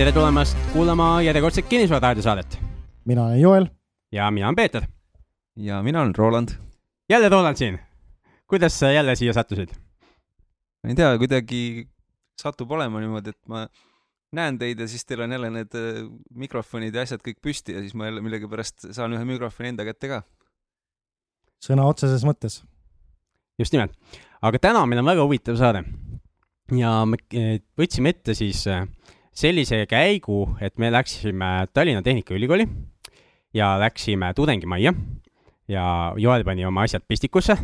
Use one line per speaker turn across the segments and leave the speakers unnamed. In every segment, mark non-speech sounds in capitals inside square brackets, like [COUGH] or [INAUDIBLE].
tere tulemast kuulama järjekordset Kinnisvara raadiosaadet.
mina olen Joel.
ja mina olen Peeter.
ja mina olen Roland.
jälle Roland siin. kuidas sa jälle siia sattusid?
ma ei tea, kuidagi satub olema niimoodi, et ma näen teid ja siis teil on jälle need äh, mikrofonid ja asjad kõik püsti ja siis ma jälle millegipärast saan ühe mikrofoni enda kätte ka.
sõna otseses mõttes.
just nimelt. aga täna meil on väga huvitav saade. ja me eh, võtsime ette siis äh, sellise käigu, et me läksime Tallinna Tehnikaülikooli ja läksime tudengimajja ja Joel pani oma asjad pistikusse.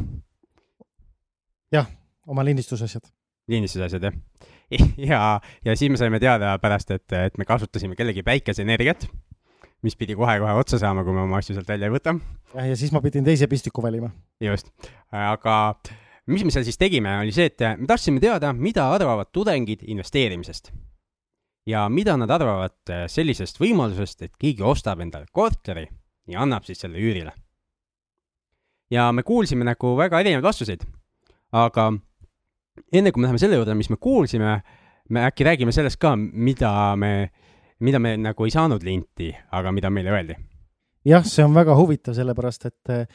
jah, oma lindistusasjad.
lindistusasjad, jah. [LAUGHS] ja, ja siis me saime teada pärast, et, et me kasutasime kellegi päikeseenergiat, mis pidi kohe-kohe otsa saama, kui me oma asju sealt välja ei võta.
jah, ja siis ma pidin teise pistiku valima.
just, aga mis me seal siis tegime, oli see, et me tahtsime teada, mida arvavad tudengid investeerimisest ja mida nad arvavad äh, sellisest võimalusest, et keegi ostab endale korteri ja annab siis selle üürile. ja me kuulsime nagu väga erinevaid vastuseid, aga enne kui me läheme selle juurde, mis me kuulsime, me äkki räägime sellest ka, mida me, mida me nagu ei saanud linti, aga mida meile öeldi.
jah, see on väga huvitav, sellepärast et äh,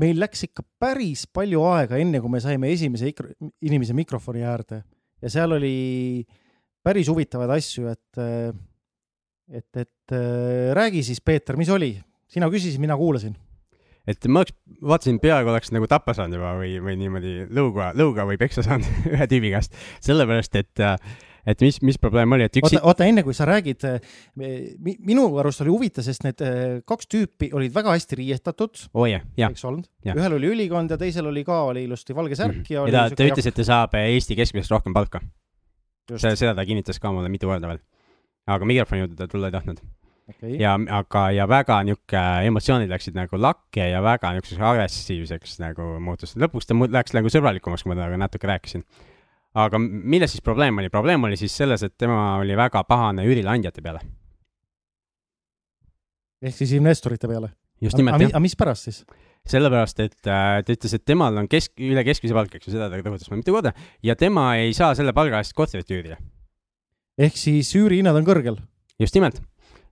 meil läks ikka päris palju aega, enne kui me saime esimese inimese mikrofoni äärde ja seal oli äh, päris huvitavaid asju, et, et, et räägi siis, Peeter, mis oli? sina küsisid, mina kuulasin.
et ma oleks, vaatasin, peaaegu oleks nagu tappa saanud juba või, või niimoodi lõuga, lõuga või peksa saanud [LAUGHS] ühe tüübi käest, sellepärast et et mis, mis probleem oli, et üks
oota, oota, enne kui sa räägid, minu arust oli huvitav, sest need kaks tüüpi olid väga hästi riietatud
oh,. Yeah, yeah.
eks olnud? ühel oli ülikond ja teisel oli ka, oli ilusti valge särk mm -hmm.
ja, ja ta, ta ütles, et ta saab Eesti keskmisest rohkem palka seda, seda ta kinnitas ka mulle mitu korda veel. aga mikrofoni juurde ta tulla ei tahtnud okay.. ja, aga, ja väga niisugune emotsioonid läksid nagu lakke ja väga niisuguseks agressiivseks nagu muutus. lõpuks ta läks nagu sõbralikumaks, kui ma temaga natuke rääkisin. aga milles siis probleem oli? probleem oli siis selles, et tema oli väga pahane üürileandjate peale.
ehk siis investorite peale?
just nimelt,
jah. aga mis pärast siis?
Sellepärast, et äh, ta ütles, et temal on kesk, üle keskmise palk, eks ju, seda ta rõhutas mulle mitu korda, ja tema ei saa selle palga eest korterit üürida.
ehk siis üürihinnad on kõrgel?
just nimelt.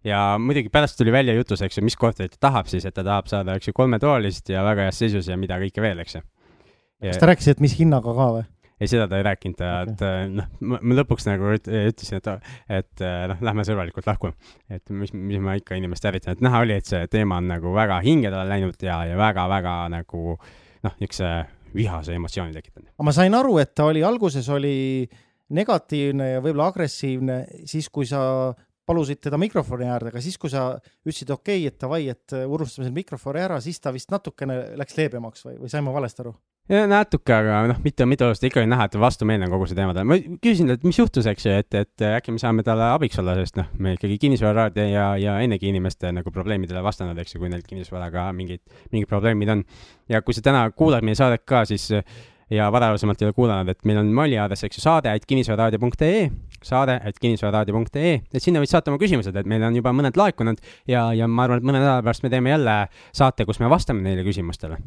ja muidugi pärast tuli välja jutus, eks ju, mis korterit ta tahab siis, et ta tahab saada, eks ju, kolmetoalist ja väga heas seisus ja mida kõike veel, eks ju.
kas ta rääkis, et mis hinnaga ka või?
Ei, seda ta ei rääkinud, et äh, noh, ma lõpuks nagu ütlesin, et, et äh, noh, lähme sõbralikult lahku. et mis, mis ma ikka inimest ärritan, et näha oli, et see teema on nagu väga hinge talle läinud ja, ja väga-väga nagu noh, niisuguse vihase emotsiooni tekitanud.
aga ma sain aru, et ta oli alguses oli negatiivne ja võib-olla agressiivne siis, kui sa palusid teda mikrofoni äärde, aga siis, kui sa ütlesid okei okay,, et davai, et unustame selle mikrofoni ära, siis ta vist natukene läks leebemaks või, või sain ma valesti aru?
Natuke, aga noh, mitte, mitte oluliselt, ikkagi näha, et vastumeelne on kogu see teema. ma küsisin talt, mis juhtus, eks ju, et, et äkki me saame talle abiks olla, sest noh, me ikkagi kinnisvararaadio ja, ja ennegi inimeste nagu probleemidele vastanud, eks ju, kui neil kinnisvaraga mingid, mingid probleemid on. ja kui sa täna kuulad meie saadet ka, siis ja varasemalt ei ole kuulanud, et meil on meili aadress, eks ju, saade et kinnisvararaadio.ee, saade et kinnisvararaadio.ee, et sinna võid saata oma küsimused, et meil on juba mõned laekunud ja, ja ma arvan, et mõne nädala pärast me teeme jälle saate, kus me vastame neile küsimustele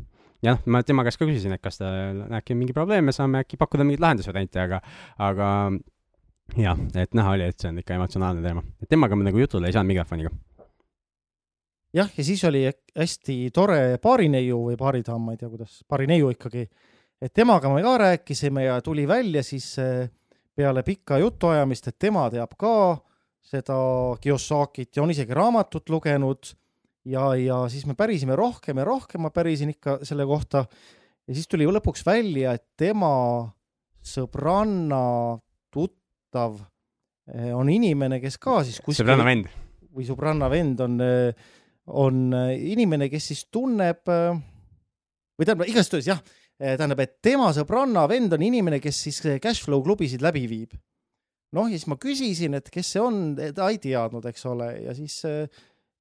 jah, ma tema käest ka küsisin, et kas tal äkki on mingi probleem, me saame äkki pakkuda mingeid lahendusvariante, aga, aga jah, et näha oli, et see on ikka emotsionaalne teema. temaga me nagu jutule ei saanud mikrofoniga.
jah, ja siis oli hästi tore baarineiu või baaridaam, ma ei tea, kuidas, baarineiu ikkagi, et temaga me ka rääkisime ja tuli välja siis eh, peale pikka jutuajamist, et tema teab ka seda Kiyosakit ja on isegi raamatut lugenud ja, ja siis me pärisime rohkem ja rohkem, ma pärisin ikka selle kohta. ja siis tuli lõpuks välja, et tema sõbranna tuttav eh, on inimene, kes ka siis
kuskil. sõbranna vend.
või sõbranna vend on, eh, on eh, inimene, kes siis tunneb või tähendab, igastahes jah, tähendab, et tema sõbranna vend on inimene, kes siis cashflow klubisid läbi viib. noh, ja siis ma küsisin, et kes see on, ta ei teadnud, eks ole, ja siis äh,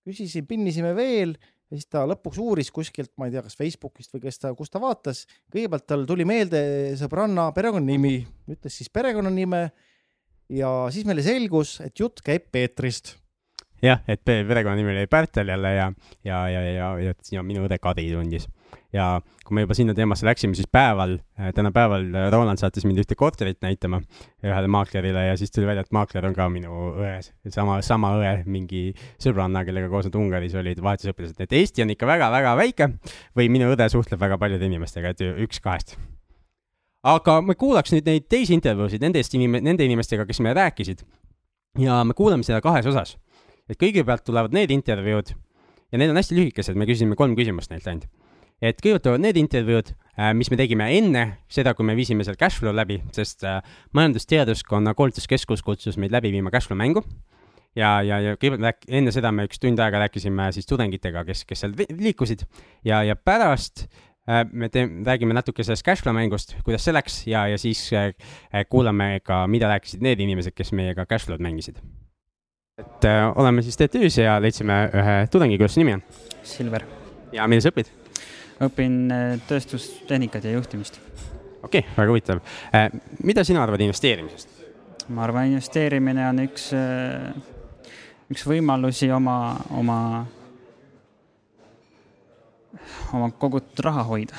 küsisin, pinnisime veel ja siis ta lõpuks uuris kuskilt, ma ei tea, kas Facebookist või kes ta, kus ta vaatas. kõigepealt tal tuli meelde sõbranna perekonnanimi, ütles siis perekonnanime ja siis meile selgus, et jutt käib Peetrist.
jah, et pe- perekonnanimi oli Pärtel jälle ja, ja, ja, ja, ja, ja minu õde Kadi tundis. Ja kui me juba sinna teemasse läksime, siis päeval, täna päeval äh, Roland saatis mind ühte korterit näitama ühele maaklerile ja siis tuli välja, et maakler on ka minu õe, sama, sama õe mingi sõbranna, kellega koos nad Ungaris olid vahetusõpilased, et Eesti on ikka väga-väga väike või minu õde suhtleb väga paljude inimestega, et üks kahest aga me kuulaks nüüd neid teisi intervjuusid nendest inim-, nende inimestega, kes meile rääkisid. ja me kuulame seda kahes osas. et kõigepealt tulevad need intervjuud ja need on hästi lühikesed, me küsisime kolm küsimust neilt ainult. Et kõigepealt tulevad need intervjuud, mis me tegime enne seda, kui me viisime seal Cashflow läbi, sest äh, majandusteaduskonna koolituskeskus kutsus meid läbi viima Cashflow mängu ja, ja, ja kõigepealt enne seda me üks tund aega rääkisime siis tudengitega, kes, kes seal liikusid ja, ja pärast äh, me teeme, räägime natuke sellest Cashflow mängust, kuidas see läks ja, ja siis äh, äh, kuulame ka, mida rääkisid need inimesed, kes meiega Cashflow'd mängisid. et äh, oleme siis TTÜ-s ja leidsime ühe tudengi, kuidas su nimi on
Silver,
ja milles õpid?
Õpin äh, tööstustehnikat ja juhtimist.
okei okay,, väga huvitav äh,. mida sina arvad investeerimisest?
ma arvan, investeerimine on üks, üks võimalusi oma, oma, oma kogutud raha hoida.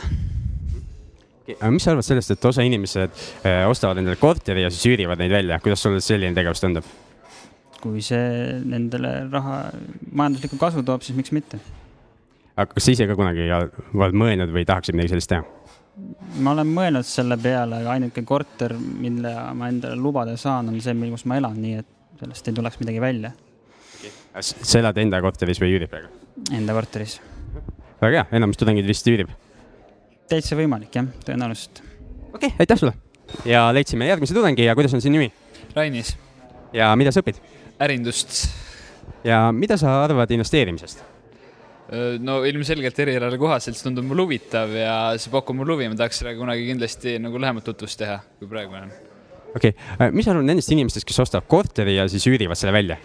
aga mis sa arvad sellest, et osa inimesed äh, ostavad endale korteri ja siis üürivad neid välja, kuidas sulle selline tegevus tundub?
kui see nendele raha, majanduslikku kasu toob, siis miks mitte.
Aga kas sa ise ka kunagi oled mõelnud või tahaksid midagi sellist teha?
ma olen mõelnud selle peale, aga ainuke korter, mille ma endale lubada saan, on see, kus ma elan, nii et sellest ei tuleks midagi välja
sa elad enda korteris või üürid praegu?
enda korteris.
väga hea, enamus tudengid vist üürib.
täitsa võimalik jah, tõenäoliselt.
okei okay,, aitäh sulle. ja leidsime järgmise tudengi ja kuidas on sinu nimi
Rainis,
ja mida sa õpid
ärindust.
ja mida sa arvad investeerimisest?
No ilmselgelt erialale kohaselt see tundub mulle huvitav ja see pakub mulle huvi, ma tahaks sellega kunagi kindlasti nagu lähemat tutvust teha, kui praegu olen.
okei okay., mis sa arvad nendest inimestest, kes ostavad korteri ja siis üürivad selle välja?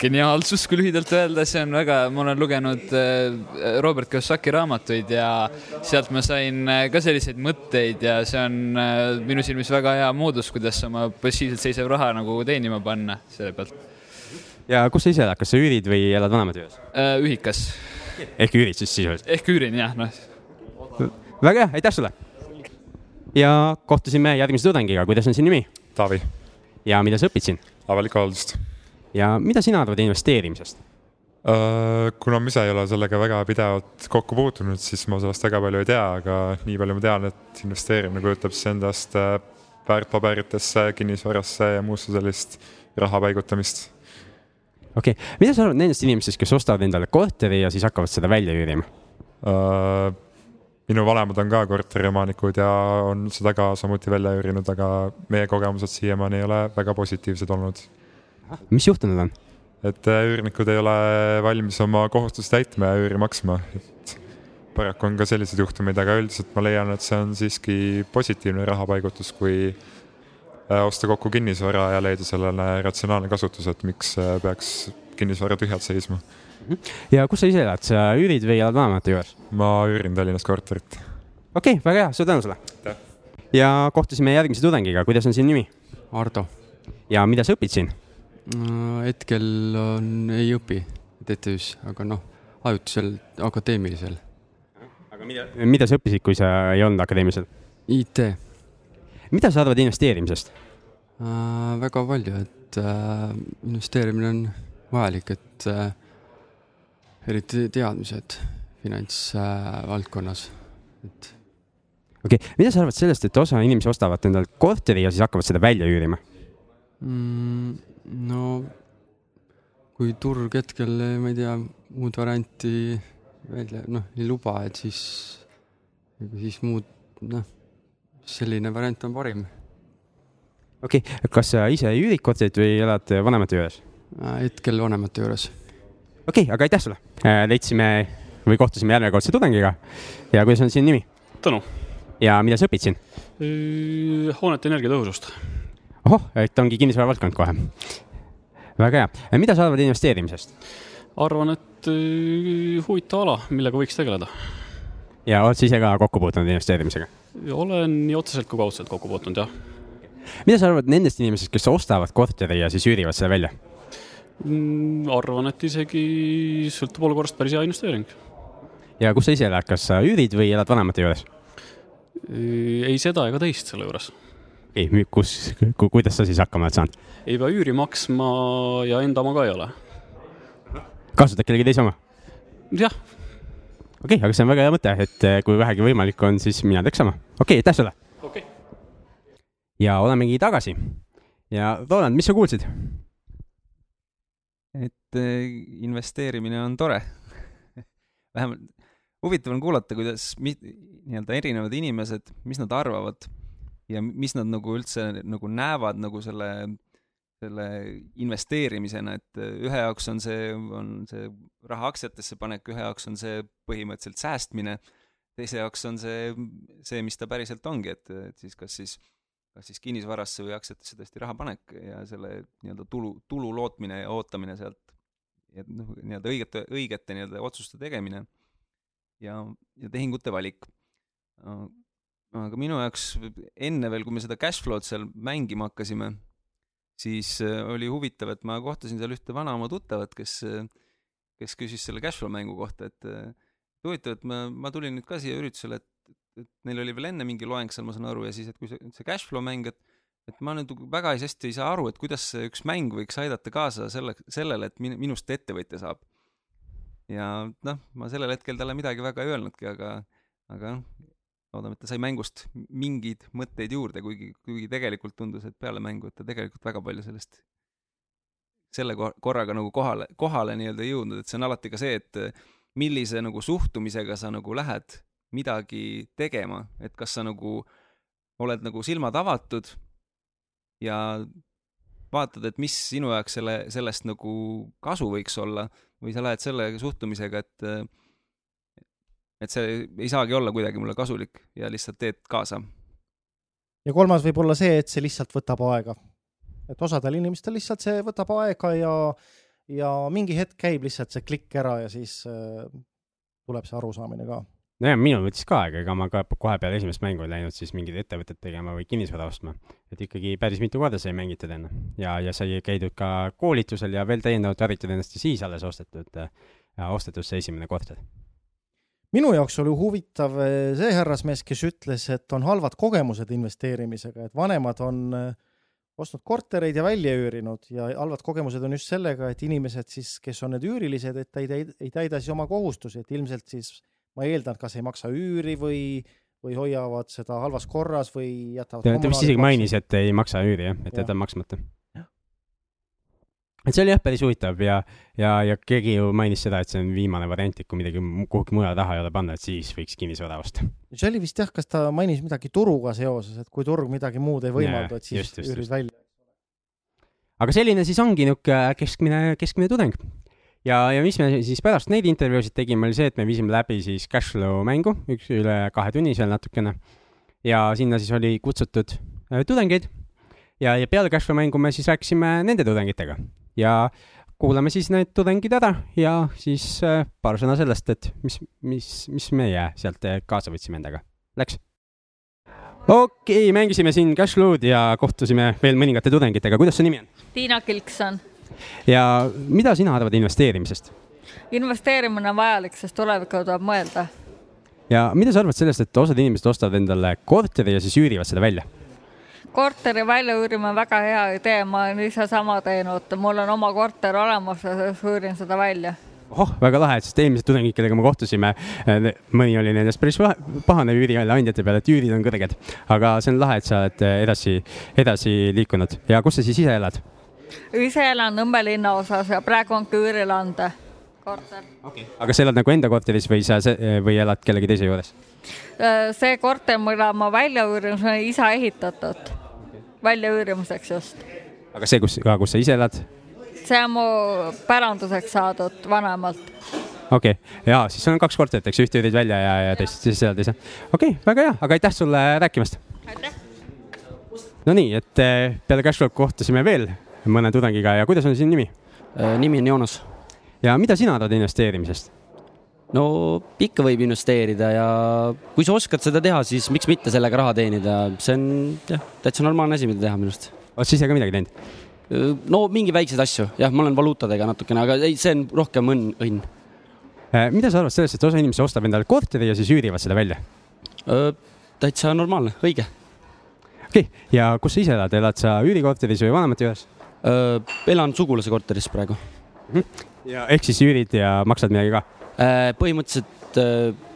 geniaalsus, kui lühidalt öelda, see on väga, ma olen lugenud äh, Robert Kiyosaki raamatuid ja sealt ma sain äh, ka selliseid mõtteid ja see on äh, minu silmis väga hea moodus, kuidas oma passiivselt seisev raha nagu teenima panna selle pealt.
Ja kus sa ise elad, kas sa üürid või elad vanemate juures?
ühikas
ehk üürid siis sisuliselt?
ehk üürin jah, noh
väga hea, aitäh sulle. ja kohtusime järgmise tudengiga, kuidas on sinu nimi
Taavi,
ja mida sa õpid siin
avalikku haldust.
ja mida sina arvad investeerimisest?
Äh, kuna ma ise ei ole sellega väga pidevalt kokku puutunud, siis ma sellest väga palju ei tea, aga nii palju ma tean, et investeerimine kujutab siis endast äh, väärtpaberitesse, kinnisvarasse ja muusse sellist raha paigutamist.
Okei okay., mida sa arvad nendest inimestest, kes ostavad endale korteri ja siis hakkavad seda välja üürima?
Äh, minu vanemad on ka korteriomanikud ja on seda ka samuti välja üürinud, aga meie kogemused siiamaani ei ole väga positiivsed olnud.
mis juhtunud on?
et äh, üürnikud ei ole valmis oma kohustusi täitma ja üüri maksma, et paraku on ka selliseid juhtumeid, aga üldiselt ma leian, et see on siiski positiivne rahapaigutus, kui osta kokku kinnisvara ja leida sellele ratsionaalne kasutus, et miks äh, peaks kinnisvara tühjalt seisma.
ja kus sa ise elad, sa üürid või elad vanemate juures?
ma üürin Tallinnas korterit.
okei okay,, väga hea, suur tänu sulle ja kohtusime järgmise tudengiga, kuidas on sinu nimi
Ardo.
ja mida sa õpid siin?
hetkel on, ei õpi TTÜ-s, aga noh, ajutisel akadeemilisel.
aga mida, mida sa õppisid, kui sa ei olnud akadeemilisel?
IT
mida sa arvad investeerimisest?
äh,, väga palju, et äh, investeerimine on vajalik, et äh, eriti teadmised finantsvaldkonnas äh,, et
okei okay., mida sa arvad sellest, et osa inimesi ostavad endale korteri ja siis hakkavad seda välja üürima?
mm, no kui turg hetkel, ma ei tea, muud varianti välja, noh, ei luba, et siis, siis muud, noh, selline variant on parim
okei okay., kas sa ise üürid korterit või elad vanemate juures?
äh,. hetkel vanemate juures.
okei okay,, aga aitäh sulle äh,. leidsime või kohtusime järjekordse tudengiga ja kuidas on sinu nimi
Tõnu,
ja mida sa õpid siin?
hoonete energiatõhusust.
ohoh, et ongi kinnisvara valdkond kohe. väga hea, mida sa arvad investeerimisest
arvan, et öö, huvitav ala, millega võiks tegeleda.
ja oled sa ise ka kokku puutunud investeerimisega?
olen nii otseselt kui kaudselt kokku puutunud, jah.
Mida sa arvad nendest inimestest, kes ostavad korteri ja siis üürivad selle välja?
Mm, arvan, et isegi sõltub olukorrast päris hea investeering.
ja kus sa ise elad, kas sa üürid või elad vanemate juures?
ei seda ega teist selle juures.
ei, kus ku,, kuidas sa siis hakkama oled saanud?
ei pea üüri maksma ja enda oma ka ei ole.
kasutad kellegi teise oma?
jah.
okei okay,, aga see on väga hea mõte, et eh, kui vähegi võimalik on, siis mina teeks sama. okei okay,, aitäh sulle! Ja olemegi tagasi. ja Roland, mis sa kuulsid?
et äh, investeerimine on tore [LAUGHS] vähemalt huvitav on kuulata, kuidas nii-öelda erinevad inimesed, mis nad arvavad ja mis nad nagu üldse nagu näevad nagu selle, selle investeerimisena, et äh, ühe jaoks on see, on see raha aktsiatesse panek, ühe jaoks on see põhimõtteliselt säästmine, teise jaoks on see, see, mis ta päriselt ongi, et, et siis kas siis kas siis kinnisvarasse või aktsiatesse tõesti raha panek ja selle nii-öelda tulu, tulu lootmine ja ootamine sealt ja noh, nii-öelda õigete, õigete nii-öelda otsuste tegemine ja, ja tehingute valik. aga minu jaoks enne veel, kui me seda cash flow'd seal mängima hakkasime, siis äh, oli huvitav, et ma kohtasin seal ühte vana oma tuttavat, kes, kes küsis selle cash flow mängu kohta, et huvitav, et ma, ma tulin nüüd ka siia üritusele, et et neil oli veel enne mingi loeng seal, ma saan aru, ja siis, et kui see, see cash flow mäng, et et ma nüüd väga hästi ei saa aru, et kuidas üks mäng võiks aidata kaasa selle, sellele, et min-, minust ettevõtja saab. ja noh, ma sellel hetkel talle midagi väga ei öelnudki, aga, aga noh, loodame, et ta sai mängust mingeid mõtteid juurde, kuigi, kuigi tegelikult tundus, et peale mängu, et ta tegelikult väga palju sellest, selle korraga nagu kohale, kohale nii-öelda ei jõudnud, et see on alati ka see, et millise nagu suhtumisega sa nagu lähed midagi tegema, et kas sa nagu oled nagu silmad avatud ja vaatad, et mis sinu jaoks selle, sellest nagu kasu võiks olla või sa lähed selle suhtumisega, et et see ei saagi olla kuidagi mulle kasulik ja lihtsalt teed kaasa.
ja kolmas võib olla see, et see lihtsalt võtab aega. et osadel inimestel lihtsalt see võtab aega ja, ja mingi hetk käib lihtsalt see klikk ära ja siis äh, tuleb see arusaamine ka
nojah, minul võttis ka aega, ega ma ka kohe peale esimest mängu ei läinud siis mingit ettevõtet tegema või kinnisvara ostma. et ikkagi päris mitu korda sai mängitud enne ja, ja sai käidud ka koolitusel ja veel täiendavalt harjutud ennast ja siis alles ostetud, ostetud see esimene korter.
minu jaoks oli huvitav eh, see härrasmees, kes ütles, et on halvad kogemused investeerimisega, et vanemad on eh, ostnud kortereid ja välja üürinud ja halvad kogemused on just sellega, et inimesed siis, kes on need üürilised, et ei täida, ei täida siis oma kohustusi, et ilmselt siis ma eeldan, et kas ei maksa üüri või, või hoiavad seda halvas korras või jätavad
ta vist isegi mainis, et ei maksa üüri jah, et jätab maksmata. et see oli jah, päris huvitav ja, ja, ja keegi ju mainis seda, et see on viimane variant, et kui midagi kuhugi mujale taha ei ole panna, et siis võiks kinnisvara osta.
see oli vist jah, kas ta mainis midagi turuga seoses, et kui turg midagi muud ei võimalda, et siis üürid välja.
aga selline siis ongi niisugune keskmine, keskmine tudeng ja, ja mis me siis pärast neid intervjuusid tegime, oli see, et me viisime läbi siis Cashflow mängu, üks üle kahe tunni seal natukene. ja sinna siis oli kutsutud äh, tudengeid ja, ja peale Cashflow mängu me siis rääkisime nende tudengitega ja kuulame siis need tudengid ära ja siis äh, paar sõna sellest, et mis, mis, mis meie sealt äh, kaasa võtsime endaga. Läks? okei okay,, mängisime siin Cashflow'd ja kohtusime veel mõningate tudengitega, kuidas su nimi on?
Tiina Kilkson
ja mida sina arvad investeerimisest?
investeerimine on vajalik, sest tulevikku tuleb mõelda.
ja mida sa arvad sellest, et osad inimesed ostavad endale korteri ja siis üürivad seda välja?
korteri väljaüürimine on väga hea idee, ma olen ise sama teinud, mul on oma korter olemas ja siis üürin seda välja
oh, väga lahe, sest eelmised tudengid, kellega me kohtusime, mõni oli nendest päris pahane üüriandjate peale, et üürid on kõrged. aga see on lahe, et sa oled edasi, edasi liikunud ja kus sa siis ise elad?
Ise elan Nõmme linnaosas ja praegu on Küürilande korter
okay.. aga sa elad nagu enda korteris või sa, või elad kellegi teise juures?
Äh, see korter, mille ma välja üürin, see on isa ehitatud okay., väljaüürimiseks just.
aga see, kus, kus sa ise elad?
see on mu päranduseks saadud vanemalt.
okei okay., ja siis on kaks korterit, eks, ühte üürid välja ja, ja teist siis elad ise. okei okay,, väga hea, aga aitäh sulle rääkimast. aitäh. Nonii, et eh, peale Cashflow kohtusime veel mõne tudengiga ja kuidas on sinu nimi?
Äh, nimi on Joonas.
ja mida sina arvad investeerimisest?
no ikka võib investeerida ja kui sa oskad seda teha, siis miks mitte sellega raha teenida, see on jah, täitsa normaalne asi, mida teha minu arust.
oled sa ise ka midagi teinud?
no mingi väikseid asju, jah, ma olen valuutadega natukene, aga ei, see on rohkem õnn, õnn.
mida sa arvad sellest, et osa inimesi ostab endale korteri ja siis üürivad selle välja?
täitsa normaalne, õige.
okei okay., ja kus sa ise elad, elad sa üürikorteris või vanemate juures?
Elan sugulase korteris praegu.
-hmm. ja ehk siis üürid ja maksad midagi ka?
põhimõtteliselt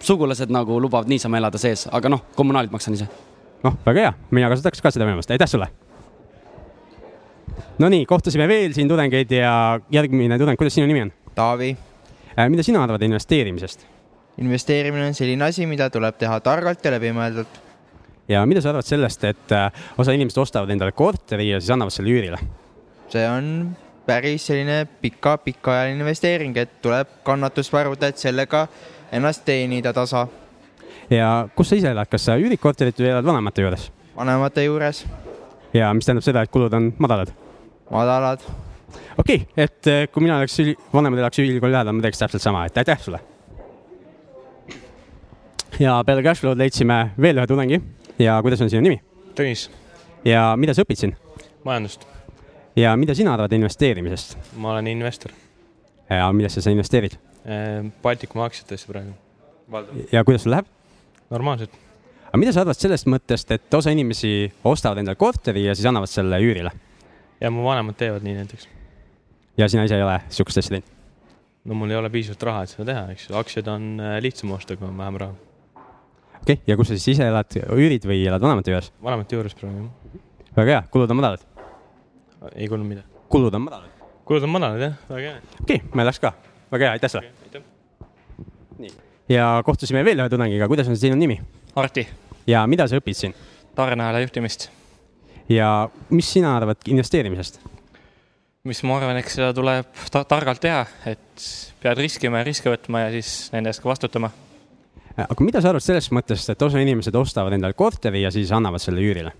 sugulased nagu lubavad niisama elada sees, aga noh, kommunaalid maksan ise.
noh, väga hea, mina kasutaks ka seda võimalust, aitäh sulle Nonii, kohtusime veel siin tudengeid ja järgmine tudeng, kuidas sinu nimi on?
Taavi.
mida sina arvad investeerimisest?
investeerimine on selline asi, mida tuleb teha targalt ja läbimõeldult.
ja mida sa arvad sellest, et äh, osa inimesed ostavad endale korteri ja siis annavad selle üürile?
See on päris selline pika, pikaajaline investeering, et tuleb kannatust varuda, et sellega ennast teenida tasa.
ja kus sa ise elad, kas sa üürid korterit või elad vanemate juures?
vanemate juures.
ja mis tähendab seda, et kulud on madalad?
madalad.
okei okay,, et eh, kui mina oleks vanemad elaks ülikooli lähedal, ma teeks täpselt sama, et aitäh sulle. ja peale Cashflow'd leidsime veel ühe tudengi ja kuidas on sinu nimi?
Tõnis.
ja mida sa õpid siin?
majandust.
Ja mida sina arvad investeerimisest?
ma olen investor.
ja millesse sa investeerid?
Ehm, Baltikumi aktsiatesse praegu.
ja kuidas sul läheb?
normaalselt.
aga mida sa arvad sellest mõttest, et osa inimesi ostavad endale korteri ja siis annavad selle üürile?
ja mu vanemad teevad nii näiteks.
ja sina ise ei ole sihukest asja teinud?
no mul ei ole piisavalt raha, et seda teha, eks ju, aktsiaid on äh, lihtsam osta, kui on vähem raha.
okei okay., ja kus sa siis ise elad, üürid või elad vanemate juures?
vanemate juures praegu, jah.
väga hea, kulud on madalad?
Ei kuulnud midagi.
kulud on madalad?
kulud on madalad, jah, väga hea.
okei okay,, meil läks ka, väga hea, aitäh sulle okay,. nii, ja kohtusime veel ühe tudengiga, kuidas on sinu nimi?
Arti.
ja mida sa õpid siin?
tarneala juhtimist
ja mis sina arvad investeerimisest?
mis ma arvan, eks seda tuleb ta targalt teha, et pead riskima ja riske võtma ja siis nende eest ka vastutama.
aga mida sa arvad sellest mõttest, et osa inimesed ostavad endale korteri ja siis annavad selle üürile?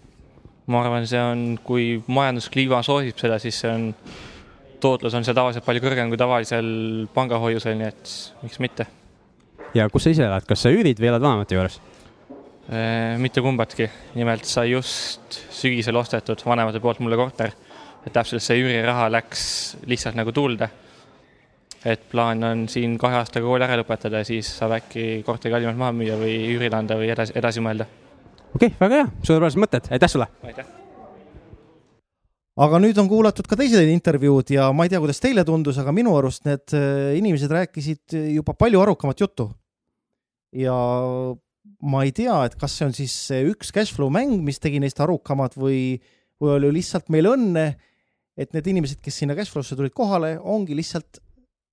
Ma arvan, see on, kui majanduskliima soosib seda, siis see on, tootlus on seal tavaliselt palju kõrgem kui tavalisel pangahoiusel, nii et miks mitte.
ja kus sa ise elad, kas sa üürid või elad vanemate juures?
Äh, mitte kumbatki, nimelt sai just sügisel ostetud vanemate poolt mulle korter. et täpselt see üüriraha läks lihtsalt nagu tuulde. et plaan on siin kahe aastaga kooli ära lõpetada ja siis saab äkki korteri kallimalt maha müüa või üürile anda või edasi, edasi mõelda.
Okei okay,, väga hea, suurepärased mõtted, aitäh sulle!
aitäh!
aga nüüd on kuulatud ka teised intervjuud ja ma ei tea, kuidas teile tundus, aga minu arust need äh, inimesed rääkisid juba palju arukamat juttu. ja ma ei tea, et kas see on siis see üks cashflow mäng, mis tegi neist arukamad või, või oli lihtsalt meil õnne, et need inimesed, kes sinna cashflow'sse tulid kohale, ongi lihtsalt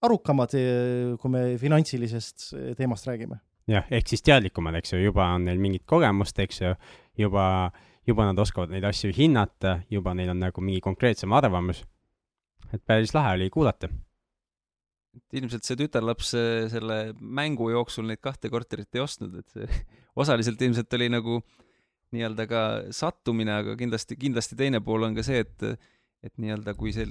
arukamad, eh, kui me finantsilisest eh, teemast räägime.
Jah, ehk siis teadlikumad, eks ju, juba on neil mingit kogemust, eks ju, juba, juba nad oskavad neid asju hinnata, juba neil on nagu mingi konkreetsem arvamus. et päris lahe oli kuulata
et ilmselt see tütarlaps selle mängu jooksul neid kahte korterit ei ostnud, et see [LAUGHS] osaliselt ilmselt oli nagu nii-öelda ka sattumine, aga kindlasti, kindlasti teine pool on ka see, et, et nii-öelda kui see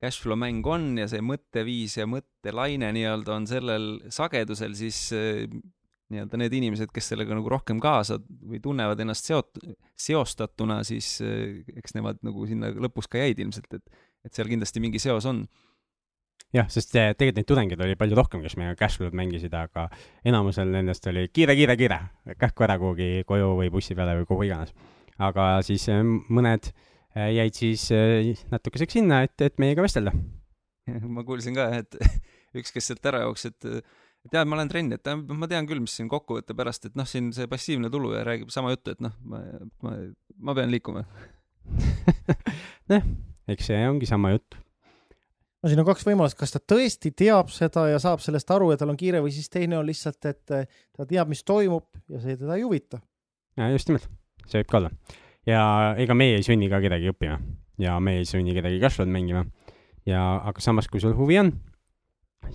cashflow mäng on ja see mõtteviis ja mõttelaine nii-öelda on sellel sagedusel, siis nii-öelda need inimesed, kes sellega nagu rohkem kaasa või tunnevad ennast seot-, seostatuna, siis eks nemad nagu sinna lõpus ka jäid ilmselt, et, et seal kindlasti mingi seos on
jah, sest tegelikult neid tudengeid oli palju rohkem, kes meiega Cashflow'd mängisid, aga enamusel nendest oli kiire, kiire, kiire, kähku ära kuhugi koju või bussi peale või kuhu iganes. aga siis mõned äh, jäid siis äh, natukeseks sinna, et, et meiega vestelda. [LAUGHS]
ma kuulsin ka, et [LAUGHS] üks, kes sealt ära jooksis, et et jaa, ma olen trenn, et ma tean küll, mis siin kokkuvõtte pärast, et noh, siin see passiivne tulu ja räägib sama juttu, et noh, ma, ma, ma pean liikuma [LAUGHS]
noh,
eks see ongi sama jutt
no siin on kaks võimalust, kas ta tõesti teab seda ja saab sellest aru ja tal on kiire või siis teine on lihtsalt, et eh, ta teab, mis toimub ja see teda ei huvita.
ja just nimelt, see võib ka olla. Ja ega meie ei sunni ka kedagi õppima. Ja me ei sunni kedagi Cashflow'd mängima. ja aga samas, kui sul huvi on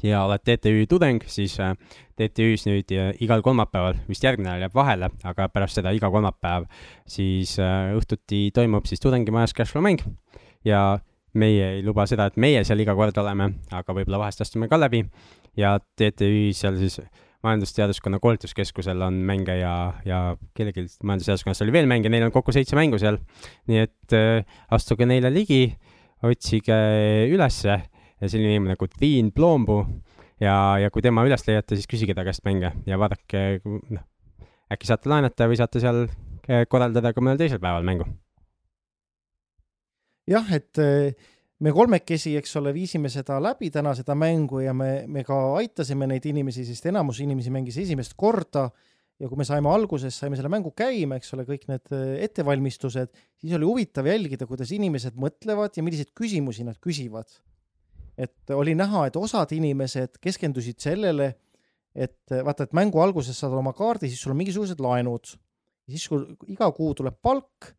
ja oled TTÜ tudeng, siis äh, TTÜ-s nüüd äh, igal kolmapäeval, vist järgmine nädal jääb vahele, aga pärast seda iga kolmapäev siis äh, õhtuti toimub siis tudengimajas Cashflow mäng ja meie ei luba seda, et meie seal iga kord oleme, aga võib-olla vahest astume ka läbi. Ja TTÜ seal siis majandusteaduskonna koolituskeskusel on mänge ja, ja kellelgi majandusteaduskonnas oli veel mänge, neil on kokku seitse mängu seal. nii et äh, astuge neile ligi otsige ülesse selline inimene nagu Dean Plombu ja, ja kui tema üles leiate, siis küsige ta käest mänge ja vaadake, noh, äkki saate laenata või saate seal eh, korraldada ka mõnel teisel päeval mängu.
jah, et eh, me kolmekesi, eks ole, viisime seda läbi täna, seda mängu ja me, me ka aitasime neid inimesi, sest enamus inimesi mängis esimest korda ja kui me saime alguses, saime selle mängu käima, eks ole, kõik need eh, ettevalmistused, siis oli huvitav jälgida, kuidas inimesed mõtlevad ja milliseid küsimusi nad küsivad et oli näha, et osad inimesed keskendusid sellele, et vaata, et mängu alguses saad oma kaardi, siis sul on mingisugused laenud. siis, kui iga kuu tuleb palk,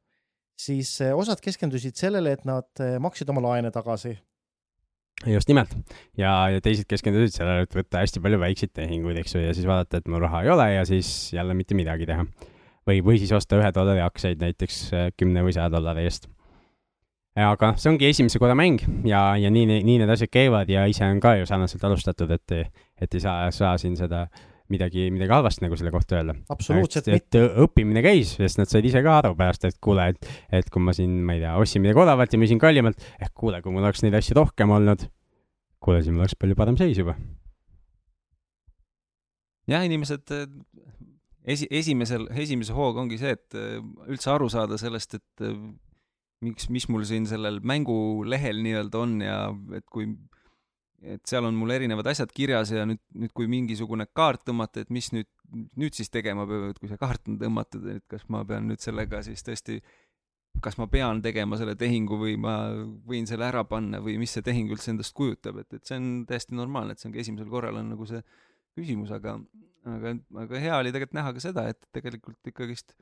siis eh, osad keskendusid sellele, et nad eh, maksid oma laene tagasi.
just nimelt ja, ja teised keskendusid sellele, et võtta hästi palju väikseid tehinguid, eks ju, ja siis vaadata, et mul raha ei ole ja siis jälle mitte midagi teha. või, või siis osta ühe dollari aktsiaid näiteks eh, kümne või saja dollari eest aga see ongi esimese korra mäng ja, ja nii, nii need asjad käivad ja ise on ka ju sarnaselt alustatud, et, et ei saa, saa siin seda midagi, midagi halvasti nagu selle kohta öelda.
absoluutselt
mitte. õppimine käis, sest nad said ise ka aru pärast, et kuule, et, et kui ma siin, ma ei tea, ostsin midagi odavalt ja müüsin kallimalt, ehk kuule, kui mul oleks neid asju rohkem olnud, kuule, siis mul oleks palju parem seis juba.
jah, inimesed esi, esimesel, esimese hooga ongi see, et üldse aru saada sellest, et miks, mis mul siin sellel mängulehel nii-öelda on ja et kui, et seal on mul erinevad asjad kirjas ja nüüd, nüüd kui mingisugune kaart tõmmata, et mis nüüd, nüüd siis tegema peab, et kui see kaart on tõmmatud, et kas ma pean nüüd sellega siis tõesti, kas ma pean tegema selle tehingu või ma võin selle ära panna või mis see tehing üldse endast kujutab, et, et see on täiesti normaalne, et see ongi esimesel korral on nagu see küsimus, aga, aga, aga hea oli tegelikult näha ka seda, et tegelikult ikkagist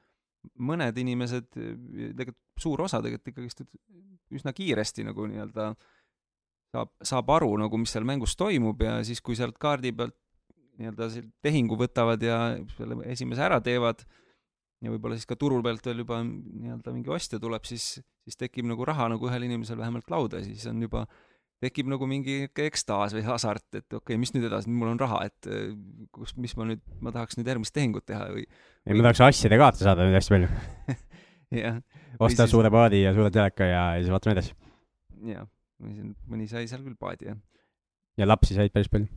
mõned inimesed, tegelikult suur osa tegelikult ikkagist üsna kiiresti nagu nii-öelda saab, saab aru nagu, mis seal mängus toimub ja siis, kui sealt kaardi pealt nii-öelda tehingu võtavad ja selle esimese ära teevad ja võib-olla siis ka turu pealt veel juba nii-öelda mingi ostja tuleb, siis, siis tekib nagu raha nagu ühel inimesel vähemalt lauda ja siis on juba tekib nagu mingi ekstaas või hasart, et okei okay,, mis nüüd edasi, mul on raha, et äh, kus, mis ma nüüd, ma tahaks nüüd järgmist tehingut teha või.
ei, ma tahaks asjade kaarte saada nüüd hästi palju [LAUGHS]
jah.
osta siis... suure paadi ja suure teleka ja, ja siis vaatame edasi.
jah, mõni sai seal küll paadi, jah.
ja lapsi said päris palju.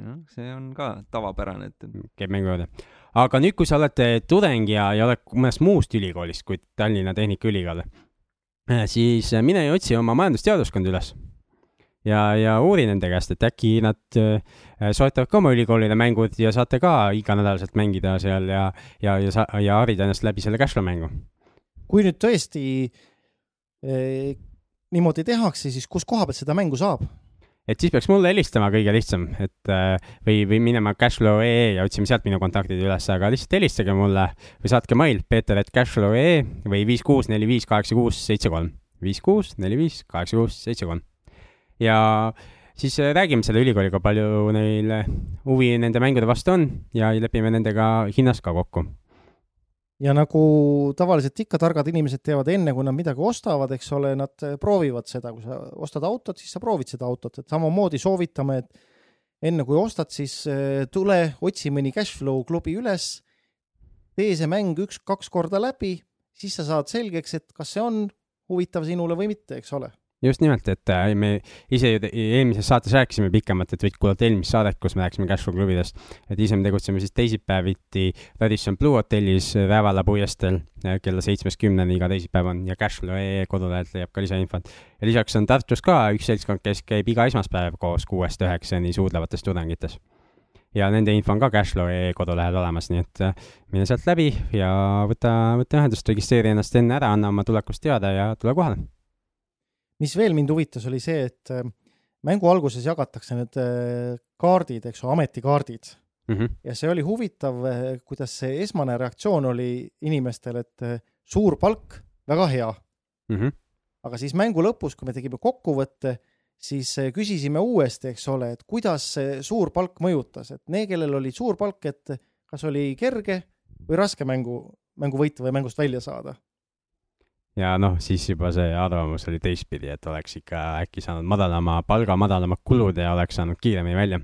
jah, see on ka tavapärane, et.
käib mängu juurde. aga nüüd, kui sa oled tudeng ja, ja oled mõnest muust ülikoolist kui Tallinna Tehnikaülikool, äh, siis mine ja otsi oma majandusteaduskonda üles ja, ja uuri nende käest, et äkki nad soetavad ka oma ülikoolile mängud ja saate ka iganädalaselt mängida seal ja, ja, ja, ja, ja harida ennast läbi selle cashflow mängu.
kui nüüd tõesti eh, niimoodi tehakse, siis kus koha pealt seda mängu saab?
et siis peaks mulle helistama kõige lihtsam, et äh, või, või minema cashflow.ee ja otsima sealt minu kontaktid üles, aga lihtsalt helistage mulle või saatke mail peeter.cashflow.ee või viis kuus neli viis kaheksa kuus seitse kolm. viis kuus neli viis kaheksa kuus seitse kolm ja siis räägime selle ülikooliga, palju neil huvi nende mängude vastu on ja lepime nendega hinnas ka kokku.
Ja nagu tavaliselt ikka targad inimesed teevad enne, kui nad midagi ostavad, eks ole, nad äh, proovivad seda, kui sa ostad autot, siis sa proovid seda autot, et samamoodi soovitame, et enne kui ostad, siis tule, otsi mõni cashflow klubi üles, tee see mäng üks-kaks korda läbi, siis sa saad selgeks, et kas see on huvitav sinule või mitte, eks ole
just nimelt, et äh, me ise ju eelmises saates rääkisime pikemalt, et võid kuulata eelmist saadet, kus me rääkisime Cashflow klubidest. et ise me tegutseme siis teisipäeviti Radisson Blue hotellis Rävala puiesteel äh, kella seitsmest kümneni iga teisipäev on ja Cashflow.ee kodulehelt leiab ka lisainfot. ja lisaks on Tartus ka üks seltskond, kes käib iga esmaspäev koos kuuest üheksani suudlevates tudengites ja nende info on ka Cashflow.ee kodulehel olemas, nii et äh, mine sealt läbi ja võta, võta ühendust, registreeri ennast enne ära, anna oma tulekust teada ja tule kohale
mis veel mind huvitas, oli see, et äh, mängu alguses jagatakse need äh, kaardid, eks ju, ametikaardid mm. -hmm. ja see oli huvitav, äh, kuidas see esmane reaktsioon oli inimestel, et suur palk, väga hea mm. -hmm. aga siis mängu lõpus, kui me tegime kokkuvõtte, siis küsisime uuesti, eks ole, et kuidas see suur palk mõjutas, et need, kellel oli suur palk, et kas oli kerge või raske mängu, mängu võita või mängust välja saada
ja noh, siis juba see arvamus oli teistpidi, et oleks ikka äkki saanud madalama palga, madalamad kulud ja oleks saanud kiiremini välja.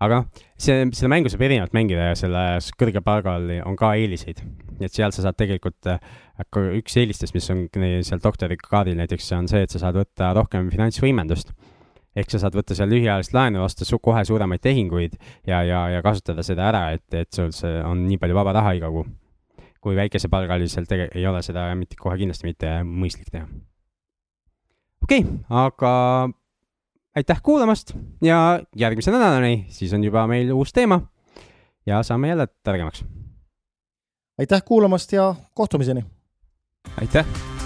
aga noh, see, seda mängu saab erinevalt mängida ja selles kõrgel palgal on ka eeliseid. et seal sa saad tegelikult, üks eelistest, mis on seal doktorikaardil näiteks, on see, et sa saad võtta rohkem finantsvõimendust ehk sa saad võtta seal lühiajalist laenu, osta su kohe suuremaid tehinguid ja, ja, ja kasutada seda ära, et, et sul see on nii palju vaba raha iga kuu. Kui väikesepalgalisel tege-, ei ole seda mitte kohe kindlasti mitte mõistlik teha. okei okay,, aga aitäh kuulamast ja järgmise nädalani, siis on juba meil uus teema ja saame jälle targemaks.
aitäh kuulamast ja kohtumiseni!
aitäh!